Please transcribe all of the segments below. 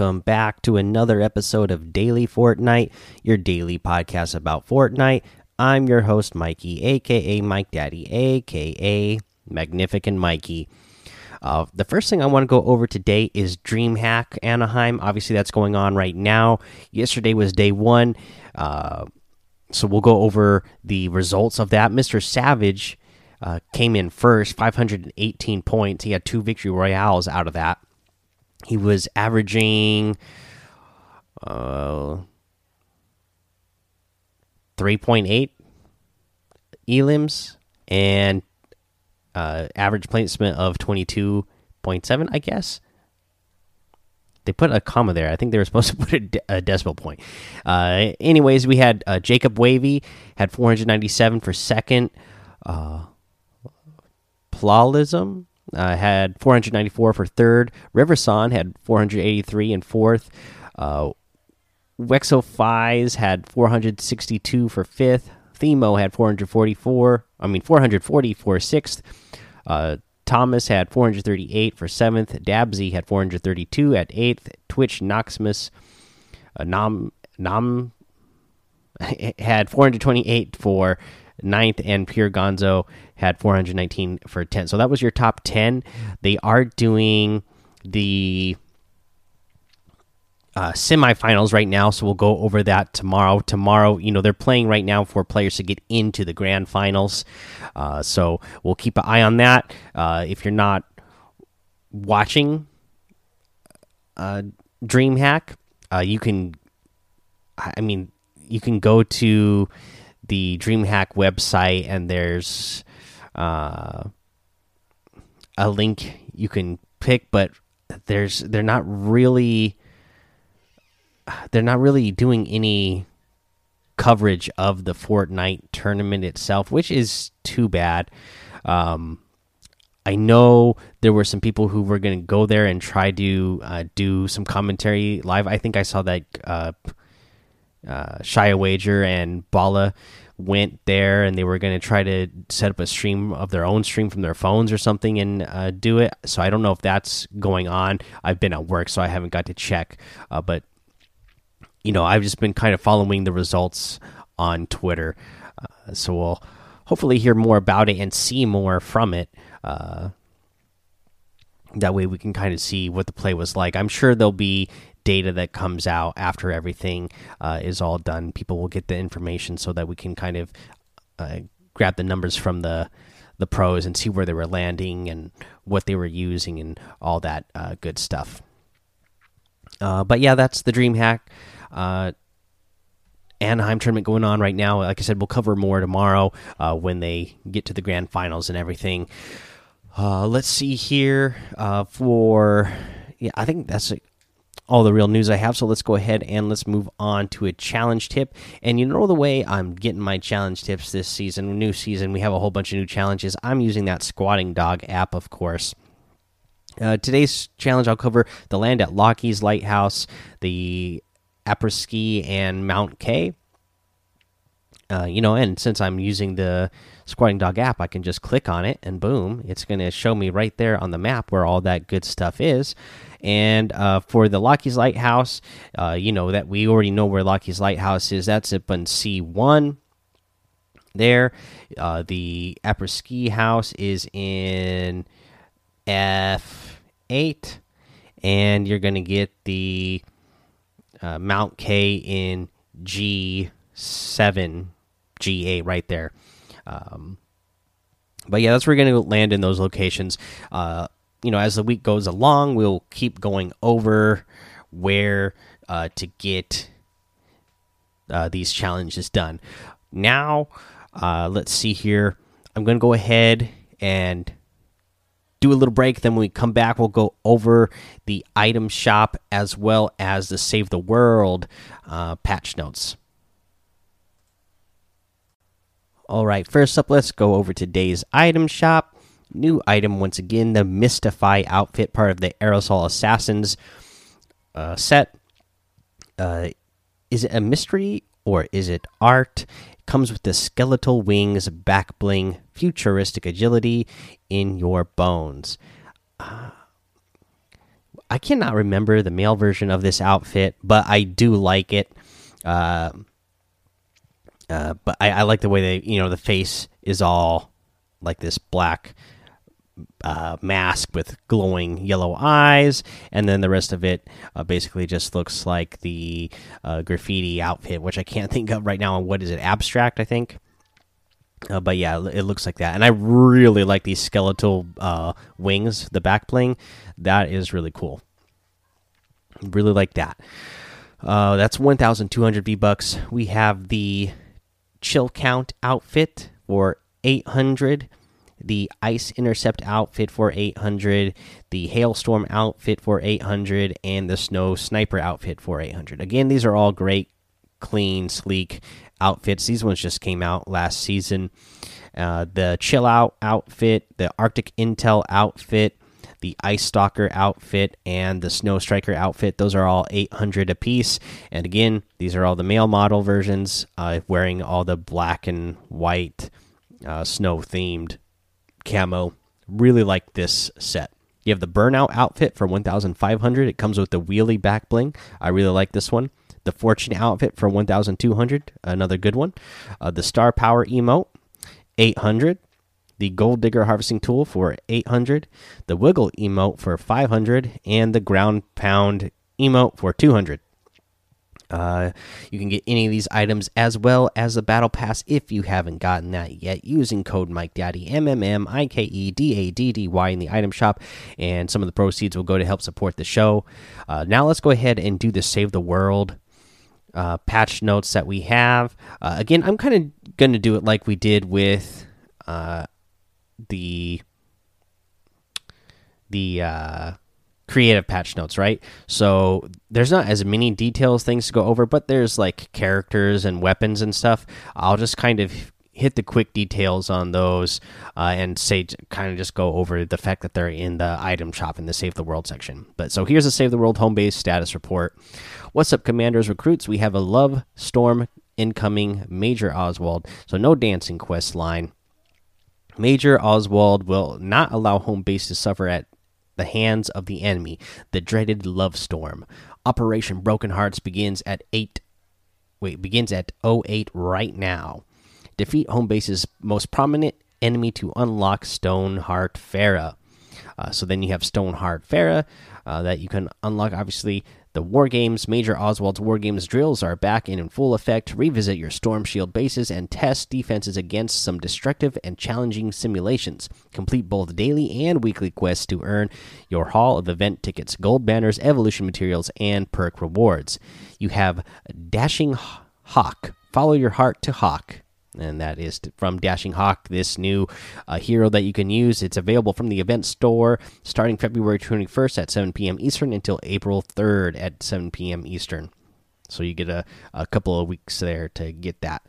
Welcome back to another episode of Daily Fortnite, your daily podcast about Fortnite. I'm your host, Mikey, aka Mike Daddy, aka Magnificent Mikey. Uh, the first thing I want to go over today is DreamHack Anaheim. Obviously, that's going on right now. Yesterday was day one. Uh, so we'll go over the results of that. Mr. Savage uh, came in first, 518 points. He had two victory royales out of that. He was averaging uh, 3.8 elims and uh, average placement of 22.7, I guess. They put a comma there. I think they were supposed to put a, de a decimal point. Uh, anyways, we had uh, Jacob Wavy had 497 for second. Uh, uh, had 494 for third. Riverson had 483 in fourth. Uh, Wexo Fies had 462 for fifth. Themo had 444. I mean 440 for sixth. Uh, Thomas had 438 for seventh. Dabsy had 432 at eighth. Twitch Noximus uh, Nam Nam had 428 for ninth, and Pure Gonzo had 419 for 10. So that was your top 10. They are doing the uh, semifinals right now, so we'll go over that tomorrow. Tomorrow, you know, they're playing right now for players to get into the grand finals, uh, so we'll keep an eye on that. Uh, if you're not watching uh, DreamHack, uh, you can, I mean, you can go to the DreamHack website, and there's uh, a link you can pick, but there's they're not really they're not really doing any coverage of the Fortnite tournament itself, which is too bad. Um, I know there were some people who were going to go there and try to uh, do some commentary live. I think I saw that uh, uh, Shia Wager and Bala went there and they were going to try to set up a stream of their own stream from their phones or something and uh, do it. So I don't know if that's going on. I've been at work, so I haven't got to check. Uh, but you know, I've just been kind of following the results on Twitter. Uh, so we'll hopefully hear more about it and see more from it. Uh, that way we can kind of see what the play was like. I'm sure there'll be data that comes out after everything uh, is all done. People will get the information so that we can kind of uh, grab the numbers from the the pros and see where they were landing and what they were using and all that uh, good stuff. Uh, but yeah, that's the dream hack. Uh, Anaheim tournament going on right now. Like I said, we'll cover more tomorrow uh, when they get to the grand finals and everything. Let's see here for yeah, I think that's all the real news I have. So let's go ahead and let's move on to a challenge tip. And you know the way I'm getting my challenge tips this season, new season, we have a whole bunch of new challenges. I'm using that Squatting Dog app, of course. Uh, today's challenge, I'll cover the land at Lockie's Lighthouse, the Apres-Ski and Mount Kay. Uh, you know, and since I'm using the Squatting Dog app, I can just click on it and boom, it's going to show me right there on the map where all that good stuff is. And uh, for the Lockie's Lighthouse, uh, you know that we already know where Lockie's Lighthouse is. That's up in C1 there. Uh, the Apres-Ski House is in F8, and you're going to get the uh, Mount Kay in G7, G8 right there. Um, but yeah, that's where we're going to land in those locations. Uh, you know, as the week goes along, we'll keep going over where uh, to get uh, these challenges done. Now, uh, let's see here. I'm going to go ahead and do a little break. Then when we come back, we'll go over the item shop as well as the Save the World uh, patch notes. All right, first up, let's go over today's item shop. New item once again the Mystify outfit, part of the Aerosol Assassins uh, set. Uh, is it a mystery or is it art? It comes with the skeletal wings, back bling, futuristic agility in your bones. Uh, I cannot remember the male version of this outfit, but I do like it. Uh, uh, but I, I, like the way they, you know, the face is all like this black uh, mask with glowing yellow eyes, and then the rest of it uh, basically just looks like the uh, graffiti outfit, which I can't think of right now. And What is it? Abstract, I think. Uh, but yeah, it looks like that, and I really like these skeletal wings, the back bling. That is really cool. Really like that. That's 1,200 V bucks. We have the chill count outfit for 800 the ice intercept outfit for 800 the hailstorm outfit for 800 and the snow sniper outfit for 800 again these are all great clean sleek outfits. These ones just came out last season. Uh, the chill out outfit the arctic intel outfit the ice stalker outfit and the snow striker outfit those are all 800 apiece and again these are all the male model versions uh, wearing all the black and white uh, snow themed camo. Really like this set. You have the burnout outfit for 1500. It comes with the wheelie back bling. I really like this one. The fortune outfit for 1200. Another good one. Uh, the star power emote 800. The gold digger harvesting tool for 800. The wiggle emote for 500 and the ground pound emote for 200. Uh, you can get any of these items as well as the battle pass if you haven't gotten that yet using code Mike Daddy M M M I K E D A D D Y in the item shop, and some of the proceeds will go to help support the show. Uh, now let's go ahead and do the save the world uh, patch notes that we have. Uh, again, I'm kind of going to do it like we did with uh, the the uh, creative patch notes, right? So there's not as many details things to go over, but there's like characters and weapons and stuff. I'll just kind of hit the quick details on those uh, and say kind of just go over the fact that they're in the item shop in the save the world section. But so here's a save the world home base status report. What's up commanders recruits? We have a love storm incoming major oswald. So no dancing quest line major oswald will not allow home base to suffer at the hands of the enemy, the dreaded love storm. Operation Broken Hearts begins at 8 wait, begins at 08 right now. Defeat home base's most prominent enemy to unlock Stoneheart Farrah. Uh, so then you have Stoneheart Farrah uh, that you can unlock. Obviously, the War Games, Major Oswald's War Games drills are back and in full effect. Revisit your Storm Shield bases and test defenses against some destructive and challenging simulations. Complete both daily and weekly quests to earn your Hall of Event tickets, gold banners, evolution materials, and perk rewards. You have Dashing Hawk. Follow your heart to Hawk and that is from Dashing Hawk, this new uh, hero that you can use. It's available from the event store starting February 21st at 7 p.m. Eastern until April 3rd at 7 p.m. Eastern. So you get a, a couple of weeks there to get that.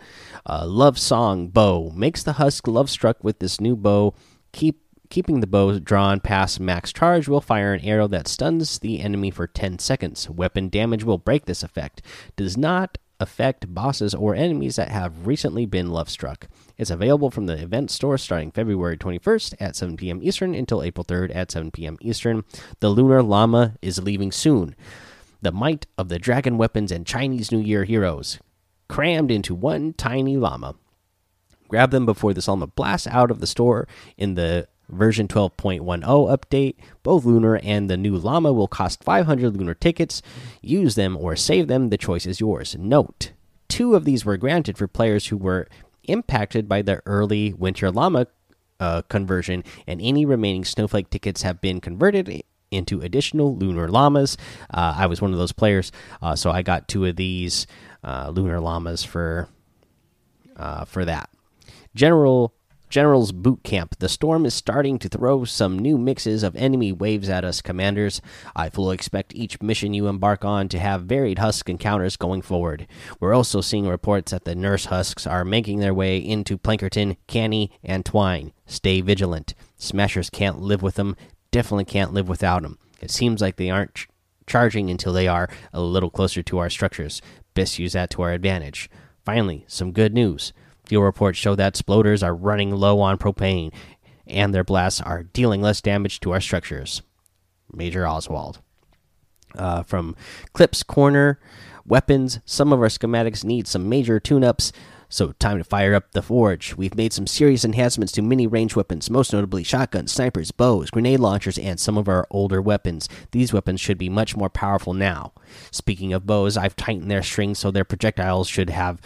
Uh, love Song Bow makes the Husk love struck with this new bow. Keep keeping the bow drawn past max charge will fire an arrow that stuns the enemy for 10 seconds. Weapon damage will break this effect. Does not affect bosses or enemies that have recently been love struck. It's available from the event store starting February 21st at 7 p.m. Eastern until April 3rd at 7 p.m. Eastern. The Lunar Llama is leaving soon. The might of the dragon weapons and Chinese New Year heroes crammed into one tiny llama. Grab them before the llama blasts out of the store in the version 12.10 update. Both Lunar and the new Llama will cost 500 Lunar tickets. Use them or save them, the choice is yours. Note two of these were granted for players who were impacted by the early Winter Llama uh, conversion, and any remaining Snowflake tickets have been converted into additional Lunar Llamas. Uh, I was one of those players, uh, so I got two of these uh, Lunar Llamas for uh, for that. General General's Boot Camp. The storm is starting to throw some new mixes of enemy waves at us, commanders. I fully expect each mission you embark on to have varied husk encounters going forward. We're also seeing reports that the nurse husks are making their way into Plankerton, Canny, and Twine. Stay vigilant. Smashers can't live with them, definitely can't live without them. It seems like they aren't ch charging until they are a little closer to our structures. Best use that to our advantage. Finally, some good news. Fuel reports show that sploders are running low on propane, and their blasts are dealing less damage to our structures. Major Oswald. Uh, from Clips Corner, weapons. Some of our schematics need some major tune ups. So, time to fire up the forge. We've made some serious enhancements to many range weapons, most notably shotguns, snipers, bows, grenade launchers, and some of our older weapons. These weapons should be much more powerful now. Speaking of bows, I've tightened their strings so their projectiles should have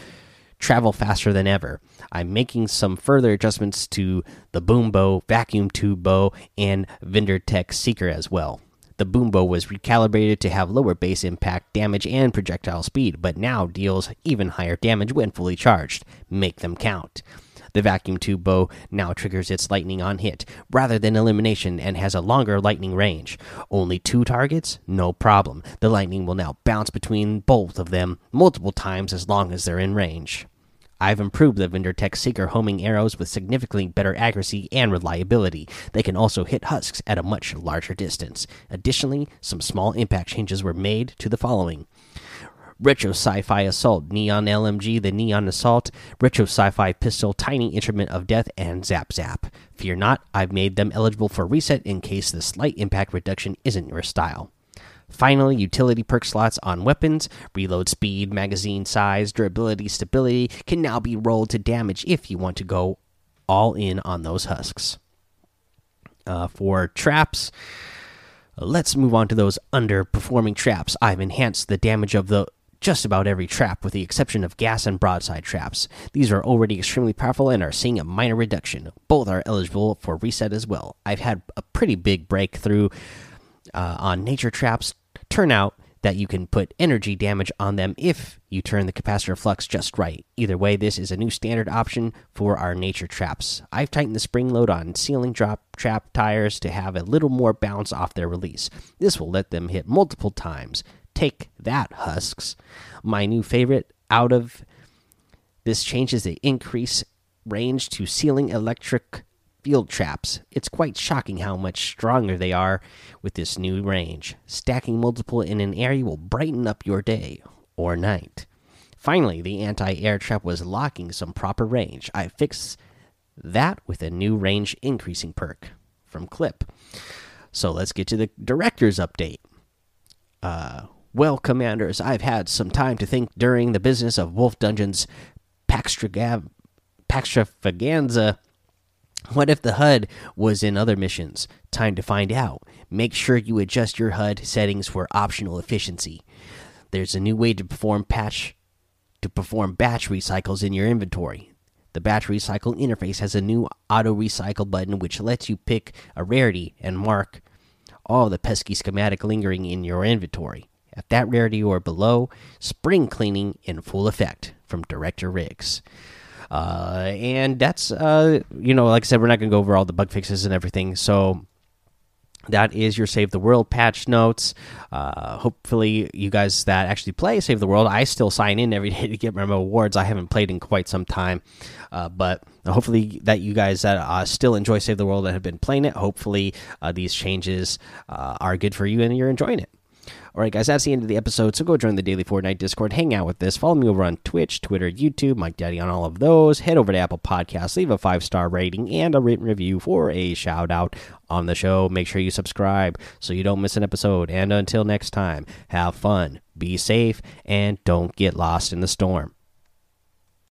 travel faster than ever. I'm making some further adjustments to the boom bow, vacuum tube bow, and vindertech seeker as well. The boom bow was recalibrated to have lower base impact damage and projectile speed, but now deals even higher damage when fully charged. Make them count. The vacuum tube bow now triggers its lightning on hit rather than elimination and has a longer lightning range. Only two targets? No problem. The lightning will now bounce between both of them multiple times as long as they're in range. I've improved the Vindertech Seeker homing arrows with significantly better accuracy and reliability. They can also hit husks at a much larger distance. Additionally, some small impact changes were made to the following Retro Sci Fi Assault, Neon LMG, the Neon Assault, Retro Sci Fi Pistol, Tiny Instrument of Death, and Zap Zap. Fear not, I've made them eligible for reset in case the slight impact reduction isn't your style. Finally, utility perk slots on weapons, reload speed, magazine size, durability, stability can now be rolled to damage if you want to go all in on those husks. Uh, for traps, let's move on to those underperforming traps. I've enhanced the damage of the just about every trap with the exception of gas and broadside traps. These are already extremely powerful and are seeing a minor reduction. Both are eligible for reset as well. I've had a pretty big breakthrough uh, on nature traps turn out that you can put energy damage on them if you turn the capacitor flux just right. Either way, this is a new standard option for our nature traps. I've tightened the spring load on ceiling drop trap tires to have a little more bounce off their release. This will let them hit multiple times. Take that, husks. My new favorite out of this changes the increase range to ceiling electric field traps. It's quite shocking how much stronger they are with this new range. Stacking multiple in an area will brighten up your day or night. Finally, the anti air trap was locking some proper range. I fixed that with a new range increasing perk from Clip. So let's get to the director's update. Uh, well, commanders, I've had some time to think during the business of Wolf Dungeon's Paxtravaganza what if the HUD was in other missions? Time to find out. Make sure you adjust your HUD settings for optional efficiency. There's a new way to perform patch to perform batch recycles in your inventory. The batch recycle interface has a new auto recycle button which lets you pick a rarity and mark all the pesky schematic lingering in your inventory. At that rarity or below, spring cleaning in full effect from Director Riggs. Uh, and that's uh, you know, like I said, we're not going to go over all the bug fixes and everything. So that is your save the world patch notes uh, hopefully you guys that actually play save the world i still sign in every day to get my awards i haven't played in quite some time uh, but hopefully that you guys that uh, still enjoy save the world and have been playing it hopefully uh, these changes uh, are good for you and you're enjoying it all right, guys, that's the end of the episode. So go join the Daily Fortnite Discord, hang out with this. Follow me over on Twitch, Twitter, YouTube, Mike Daddy on all of those. Head over to Apple Podcasts, leave a five star rating and a written review for a shout out on the show. Make sure you subscribe so you don't miss an episode. And until next time, have fun, be safe, and don't get lost in the storm.